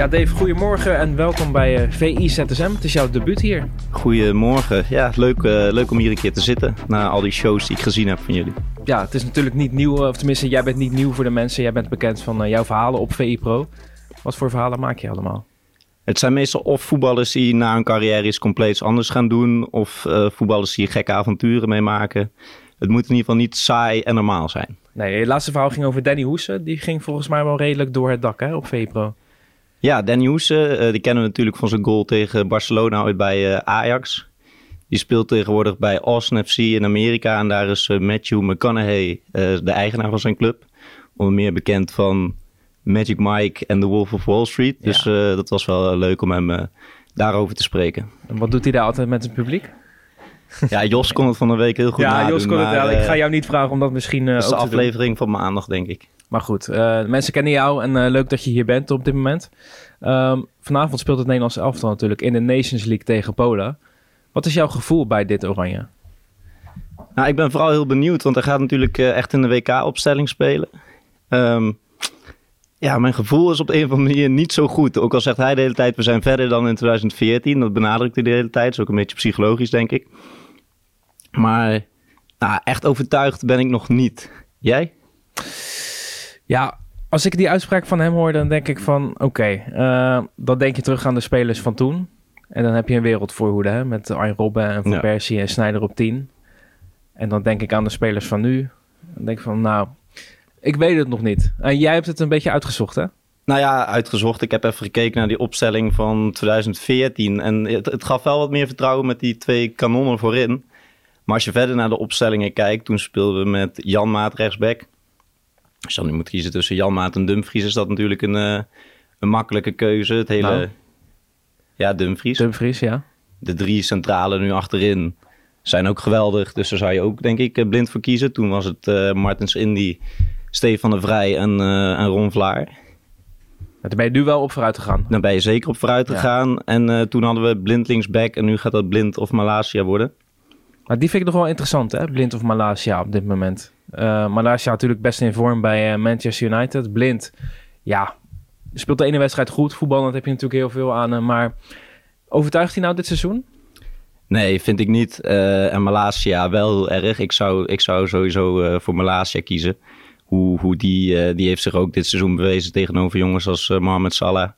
Ja, Dave, goedemorgen en welkom bij uh, VI ZSM. Het is jouw debuut hier. Goedemorgen. Ja, leuk, uh, leuk om hier een keer te zitten na al die shows die ik gezien heb van jullie. Ja, het is natuurlijk niet nieuw, of tenminste, jij bent niet nieuw voor de mensen. Jij bent bekend van uh, jouw verhalen op VI Pro. Wat voor verhalen maak je allemaal? Het zijn meestal of voetballers die na hun carrière iets compleets anders gaan doen, of voetballers die gekke avonturen meemaken. Het moet in ieder geval niet saai en normaal zijn. Nee, je laatste verhaal ging over Danny Hoesen. Die ging volgens mij wel redelijk door het dak hè, op VI Pro. Ja, Danny Hoesen, uh, die kennen we natuurlijk van zijn goal tegen Barcelona uit bij uh, Ajax. Die speelt tegenwoordig bij Austin FC in Amerika. En daar is uh, Matthew McConaughey de eigenaar van zijn club. Onder meer bekend van Magic Mike en The Wolf of Wall Street. Ja. Dus dat was wel leuk om hem daarover te spreken. En wat doet hij daar altijd met het publiek? Ja, Jos kon het van de week heel goed Ja, Jos kon het wel. Ik ga jou niet vragen om dat misschien uh, Dat is de aflevering van maandag, denk ik. Maar goed, uh, mensen kennen jou en uh, leuk dat je hier bent op dit moment. Um, vanavond speelt het Nederlands elftal natuurlijk in de Nations League tegen Polen. Wat is jouw gevoel bij dit oranje? Nou, ik ben vooral heel benieuwd, want hij gaat natuurlijk uh, echt in de WK-opstelling spelen. Um, ja, mijn gevoel is op een of andere manier niet zo goed. Ook al zegt hij de hele tijd, we zijn verder dan in 2014. Dat benadrukt hij de hele tijd. Dat is ook een beetje psychologisch, denk ik. Maar nou, echt overtuigd ben ik nog niet. Jij? Ja, als ik die uitspraak van hem hoor, dan denk ik van... Oké, okay, uh, dan denk je terug aan de spelers van toen. En dan heb je een wereldvoorhoede hè, met Arjen Robben en Van ja. Persie en Snijder op 10. En dan denk ik aan de spelers van nu. Dan denk ik van, nou, ik weet het nog niet. En jij hebt het een beetje uitgezocht, hè? Nou ja, uitgezocht. Ik heb even gekeken naar die opstelling van 2014. En het, het gaf wel wat meer vertrouwen met die twee kanonnen voorin. Maar als je verder naar de opstellingen kijkt, toen speelden we met Jan Maat rechtsback. Als je dan nu moet kiezen tussen Jan Maat en Dumfries, is dat natuurlijk een, uh, een makkelijke keuze. Het hele... Nou. Ja, Dumfries. Dumfries, ja. De drie centrale nu achterin zijn ook geweldig. Dus daar zou je ook, denk ik, blind voor kiezen. Toen was het uh, Martens Indy, Stefan de Vrij en, uh, en Ron Vlaar. Daar ben je nu wel op vooruit gegaan. Dan ben je zeker op vooruit gegaan. Ja. En uh, toen hadden we blind linksback en nu gaat dat blind of Malasia worden. Maar die vind ik nog wel interessant, hè? Blind of Malasia op dit moment. Uh, Malasia natuurlijk best in vorm bij uh, Manchester United. Blind, ja, speelt de ene wedstrijd goed. Voetbal, dat heb je natuurlijk heel veel aan. maar overtuigt hij nou dit seizoen? Nee, vind ik niet. Uh, en Malasia wel erg. Ik zou, ik zou sowieso voor Malasia kiezen. Hoe, hoe die, die heeft zich ook dit seizoen bewezen tegenover jongens als Mohamed Salah.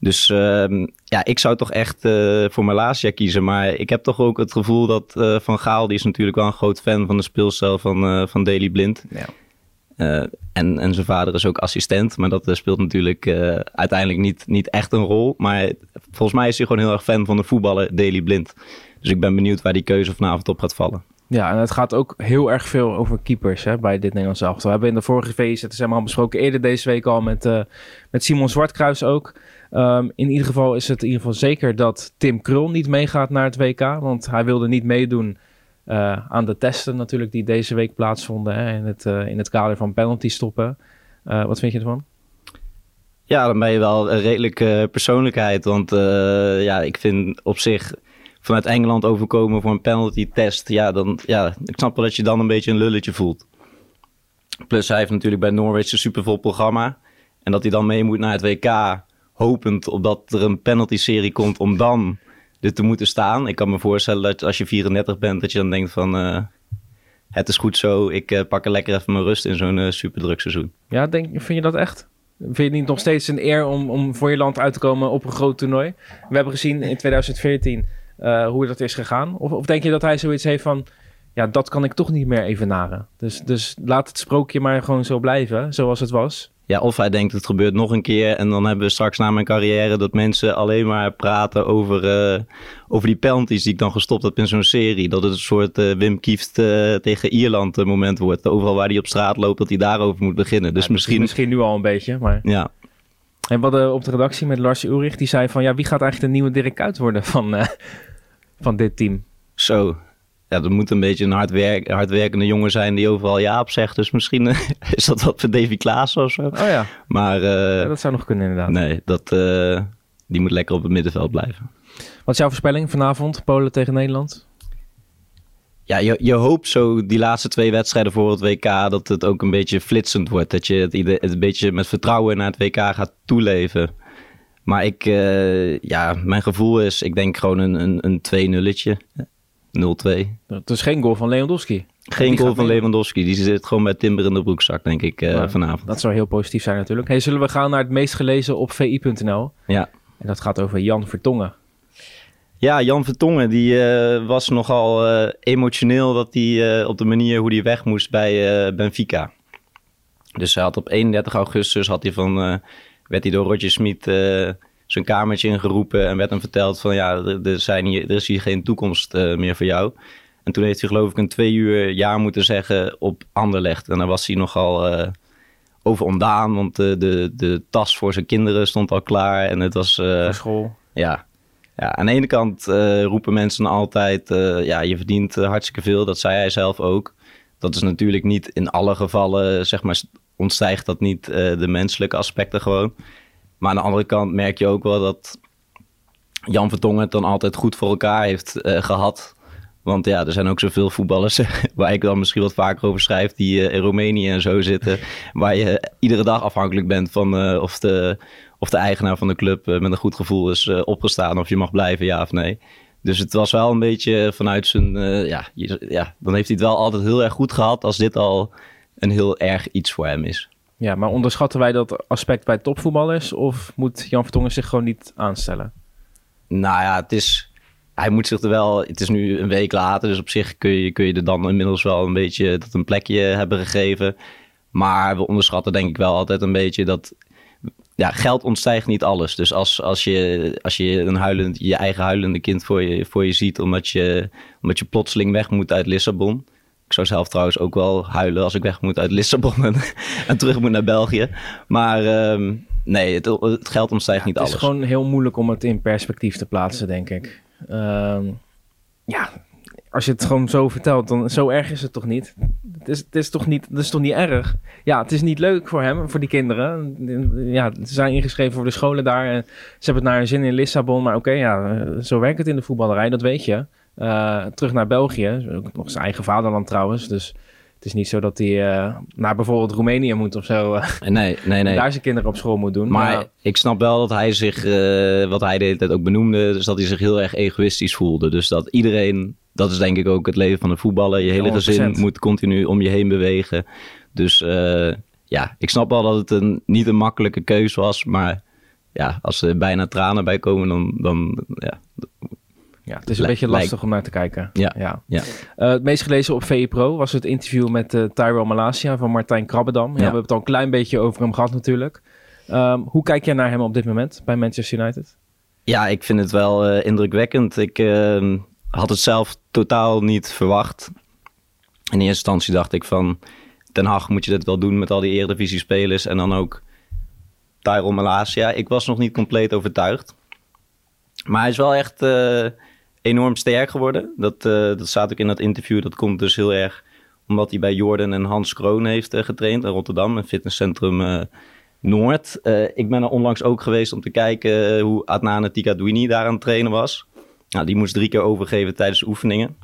Dus uh, ja, ik zou toch echt uh, voor Malasia kiezen. Maar ik heb toch ook het gevoel dat uh, Van Gaal, die is natuurlijk wel een groot fan van de speelstijl van, uh, van Daley Blind. Ja. en, en zijn vader is ook assistent, maar dat speelt natuurlijk uiteindelijk niet, niet echt een rol. Maar volgens mij is hij gewoon heel erg fan van de voetballer Daley Blind. Dus ik ben benieuwd waar die keuze vanavond op gaat vallen. Ja, en het gaat ook heel erg veel over keepers hè, bij dit Nederlands elftal. We hebben in de vorige VZSM al besproken, eerder deze week al met, met Simon Zwartkruis ook. Um, in ieder geval is het in ieder geval zeker dat Tim Krul niet meegaat naar het WK. Want hij wilde niet meedoen uh, aan de testen natuurlijk die deze week plaatsvonden hè, in, het, uh, in het kader van penalty stoppen. wat vind je ervan? Ja, dan ben je wel een redelijke persoonlijkheid. Want ja, ik vind op zich vanuit Engeland overkomen voor een penalty test. Ja, dan, ja, ik snap wel dat je dan een beetje een lulletje voelt. Plus hij heeft natuurlijk bij Norwich een supervol programma. En dat hij dan mee moet naar het WK, hopend op dat er een penalty-serie komt om dan er te moeten staan. Ik kan me voorstellen dat als je 34 bent, dat je dan denkt van... Uh, het is goed zo, ik uh, pak er lekker even mijn rust in zo'n uh, superdruk seizoen. Ja, denk, vind je dat echt? Vind je het niet nog steeds een eer om, om voor je land uit te komen op een groot toernooi? We hebben gezien in 2014 uh, hoe dat is gegaan? Of, of denk je dat hij zoiets heeft van, ja, dat kan ik toch niet meer evenaren. Dus, dus laat het sprookje maar gewoon zo blijven, zoals het was. Ja, of hij denkt het gebeurt nog een keer en dan hebben we straks na mijn carrière dat mensen alleen maar praten over, uh, over die penalties die ik dan gestopt heb in zo'n serie. Dat het een soort uh, Wim Kieft uh, tegen Ierland moment wordt. Overal waar hij op straat loopt, dat hij daarover moet beginnen. Dus ja, misschien... Misschien nu al een beetje, maar... Ja, en we hadden op de redactie met Lars Ulrich, die zei van... ja, wie gaat eigenlijk de nieuwe Dirk Kuyt worden van, van dit team? Zo, ja, dat moet een beetje een hardwerk, hardwerkende jongen zijn die overal ja op zegt. Dus misschien uh, is dat wat voor Davy Klaas of zo. Oh ja, maar, uh, ja, dat zou nog kunnen inderdaad. Nee, dat, die moet lekker op het middenveld blijven. Wat is jouw voorspelling vanavond, Polen tegen Nederland? Ja, je, je hoopt zo die laatste twee wedstrijden voor het WK dat het ook een beetje flitsend wordt. Dat je het, het een beetje met vertrouwen naar het WK gaat toeleven. Maar ik, uh, ja, mijn gevoel is, ik denk gewoon een, een, een 2 nulletje 0-2. Het is geen goal van Lewandowski. Geen goal van Lewandowski. Die zit gewoon met timber in de broekzak, denk ik, uh, vanavond. Dat zou heel positief zijn natuurlijk. Hey, zullen we gaan naar het meest gelezen op vi.nl? Ja. En dat gaat over Jan Vertongen. Ja, Jan Vertongen die uh, was nogal uh, emotioneel dat hij op de manier hoe hij weg moest bij Benfica. Dus hij had op 31 augustus had hij van, werd hij door Roger Smit zijn kamertje ingeroepen en werd hem verteld van ja, er, zijn hier, er is hier geen toekomst meer voor jou. En toen heeft hij geloof ik een twee uur jaar moeten zeggen op Anderlecht. En dan was hij nogal uh, over ontdaan, want de, de, de tas voor zijn kinderen stond al klaar. En het was... Uh, voor school. Ja. ja, aan de ene kant roepen mensen altijd, ja, je verdient hartstikke veel. Dat zei hij zelf ook. Dat is natuurlijk niet in alle gevallen, zeg maar, ontstijgt dat niet de menselijke aspecten gewoon. Maar aan de andere kant merk je ook wel dat Jan Vertongen het dan altijd goed voor elkaar heeft gehad. Want ja, er zijn ook zoveel voetballers waar ik dan misschien wat vaker over schrijf, die uh, in Roemenië en zo zitten. Waar je iedere dag afhankelijk bent van uh, of, de, of de eigenaar van de club met een goed gevoel is opgestaan of je mag blijven, ja of nee. Dus het was wel een beetje vanuit zijn. ja, ja, dan heeft hij het wel altijd heel erg goed gehad als dit al een heel erg iets voor hem is. Ja, maar onderschatten wij dat aspect bij topvoetballers of moet Jan Vertongen zich gewoon niet aanstellen? Nou ja, het is hij moet zich er wel, het is nu een week later, dus op zich kun je, kun je er dan inmiddels wel een beetje dat een plekje hebben gegeven. Maar we onderschatten denk ik wel altijd een beetje dat ja, geld ontstijgt niet alles. Dus als, als, je, als je een huilend, je eigen huilende kind voor je, voor je ziet omdat je, omdat je plotseling weg moet uit Lissabon. Ik zou zelf trouwens ook wel huilen als ik weg moet uit Lissabon en, en terug moet naar België. Maar ehm, nee, het, het, geld ontstijgt niet alles. Het is gewoon heel moeilijk om het in perspectief te plaatsen, denk ik. Ehm, ja, als je het gewoon zo vertelt, dan zo erg is het toch niet? Het is, het is, toch, niet, het is toch niet erg? Ja, het is niet leuk voor hem, voor die kinderen. Ja, ze zijn ingeschreven voor de scholen daar. En ze hebben het naar hun zin in Lissabon. Maar oké, ja, zo werkt het in de voetballerij, dat weet je. Uh, terug naar België, nog zijn eigen vaderland trouwens. Dus het is niet zo dat hij uh, naar bijvoorbeeld Roemenië moet of zo. Uh, nee, nee, nee. Daar zijn kinderen op school moet doen. Maar, ik snap wel dat hij zich, uh, wat hij de hele tijd ook benoemde, dus dat hij zich heel erg egoïstisch voelde. Dus dat iedereen, dat is denk ik ook het leven van de voetballer. Je hele 100%. gezin moet continu om je heen bewegen. Dus ja, ik snap wel dat het een, niet een makkelijke keus was. Maar ja, als er bijna tranen bij komen, dan, dan ja, ja, het is een beetje lastig om naar te kijken. Ja. ja. ja. Uh, het meest gelezen op VE Pro was het interview met uh, Tyrell Malasia van Martijn Krabbedam. Ja, We hebben het al een klein beetje over hem gehad natuurlijk. Um, hoe kijk jij naar hem op dit moment bij Manchester United? Ja, ik vind het wel uh, indrukwekkend. Ik ehm, had het zelf totaal niet verwacht. In eerste instantie dacht ik van... Ten Hag moet je dit wel doen met al die Eredivisie spelers. En dan ook Tyrell Malasia. Ik was nog niet compleet overtuigd. Maar hij is wel echt enorm sterk geworden. Dat, uh, dat staat ook in dat interview. Dat komt dus heel erg omdat hij bij Jordan en Hans Kroon heeft uh, getraind in Rotterdam, een fitnesscentrum uh, Noord. ik ben er onlangs ook geweest om te kijken hoe Adnan Tikadouini daar aan het trainen was. Nou, die moest drie keer overgeven tijdens de oefeningen.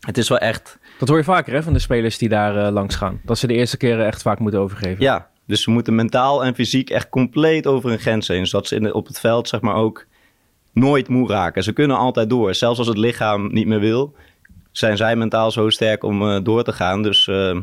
Het is wel echt... Dat hoor je vaker hè, van de spelers die daar langs gaan. Dat ze de eerste keren echt vaak moeten overgeven. Ja, dus ze moeten mentaal en fysiek echt compleet over een grens heen. Zodat ze in op het veld zeg maar ook nooit moe raken. Ze kunnen altijd door. Zelfs als het lichaam niet meer wil, zijn zij mentaal zo sterk om uh, door te gaan. Dus uh,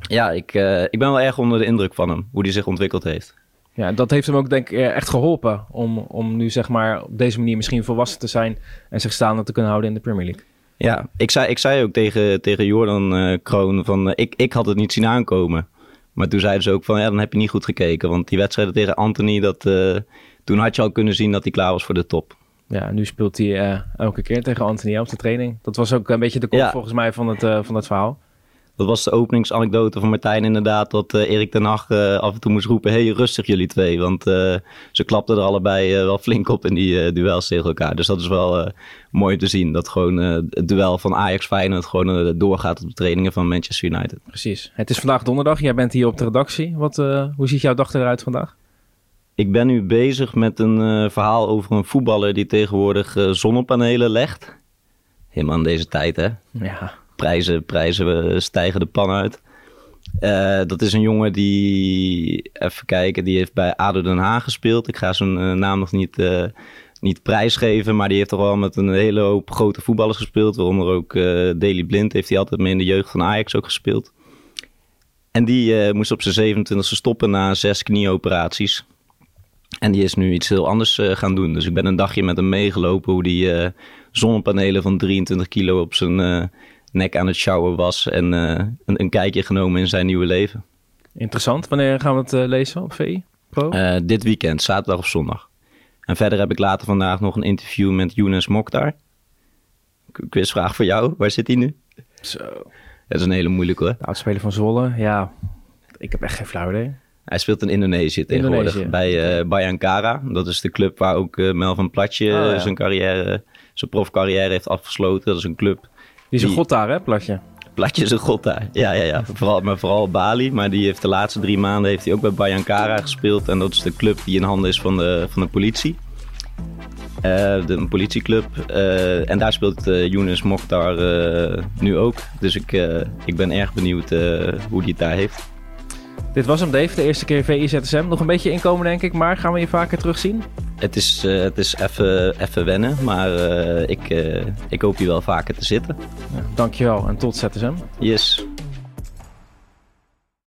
ja, ik, uh, ik ben wel erg onder de indruk van hem, hoe hij zich ontwikkeld heeft. Ja, dat heeft hem ook denk ik echt geholpen om, om nu zeg maar op deze manier misschien volwassen te zijn en zich staande te kunnen houden in de Premier League. Ja, ik zei, ik zei ook tegen, tegen Jordan Kroon van ik, ik had het niet zien aankomen. Maar toen zeiden ze ook van ja, dan heb je niet goed gekeken. Want die wedstrijden tegen Anthony, dat, toen had je al kunnen zien dat hij klaar was voor de top. Ja, nu speelt hij uh, elke keer tegen Anthony op de training. Dat was ook een beetje de kop volgens mij van het, uh, van het verhaal. Dat was de openingsanekdote van Martijn inderdaad. Dat uh, Erik ten Hag af en toe moest roepen... hey, rustig jullie twee. Want ze klapten er allebei wel flink op in die duels tegen elkaar. Dus dat is wel mooi te zien. Dat gewoon het duel van Ajax-Feyenoord... gewoon doorgaat op de trainingen van Manchester United. Precies. Het is vandaag donderdag. Jij bent hier op de redactie. Wat, hoe ziet jouw dag eruit vandaag? Ik ben nu bezig met een uh, verhaal over een voetballer die tegenwoordig uh, zonnepanelen legt. Helemaal in deze tijd, hè? Ja. Prijzen, prijzen stijgen de pan uit. Uh, dat is een jongen die, even kijken, die heeft bij ADO Den Haag gespeeld. Ik ga zijn naam nog niet, niet prijsgeven, maar die heeft toch wel met een hele hoop grote voetballers gespeeld. Waaronder ook Daley Blind heeft hij altijd mee in de jeugd van Ajax ook gespeeld. En die moest op zijn 27e stoppen na zes knieoperaties. En die is nu iets heel anders gaan doen. Dus ik ben een dagje met hem meegelopen hoe die zonnepanelen van 23 kilo op zijn nek aan het sjouwen was en een, een, kijkje genomen in zijn nieuwe leven. Interessant. Wanneer gaan we het lezen op VI Pro? Dit weekend, zaterdag of zondag. En verder heb ik later vandaag nog een interview met Younes Mokhtar. Quizvraag voor jou. Waar zit hij nu? Zo. Dat is een hele moeilijke hoor. De oudspeler van Zwolle, ja. Ik heb echt geen flauw idee. Hij speelt in Indonesië tegenwoordig Indonesië. bij uh, Bayangkara. Dat is de club waar ook uh, Melvin Platje oh, ja. zijn carrière, zijn profcarrière heeft afgesloten. Dat is een club die is een god daar, hè, Platje? Platje is een god daar. Ja, ja, ja. Vooral, maar vooral Bali. Maar die heeft de laatste drie maanden heeft hij ook bij Bayankara gespeeld. En dat is de club die in handen is van de, van de politie. Uh, de een politieclub. Uh, en daar speelt uh, Younes Mokhtar nu ook. Dus ik, ik ben erg benieuwd hoe hij het daar heeft. Dit was hem, Dave. De eerste keer VIZSM. Nog een beetje inkomen, denk ik. Maar gaan we je vaker terugzien? Het is, uh, het is even wennen. Maar uh, ik, uh, ik hoop hier wel vaker te zitten. Ja, dankjewel en tot ZSM. Yes.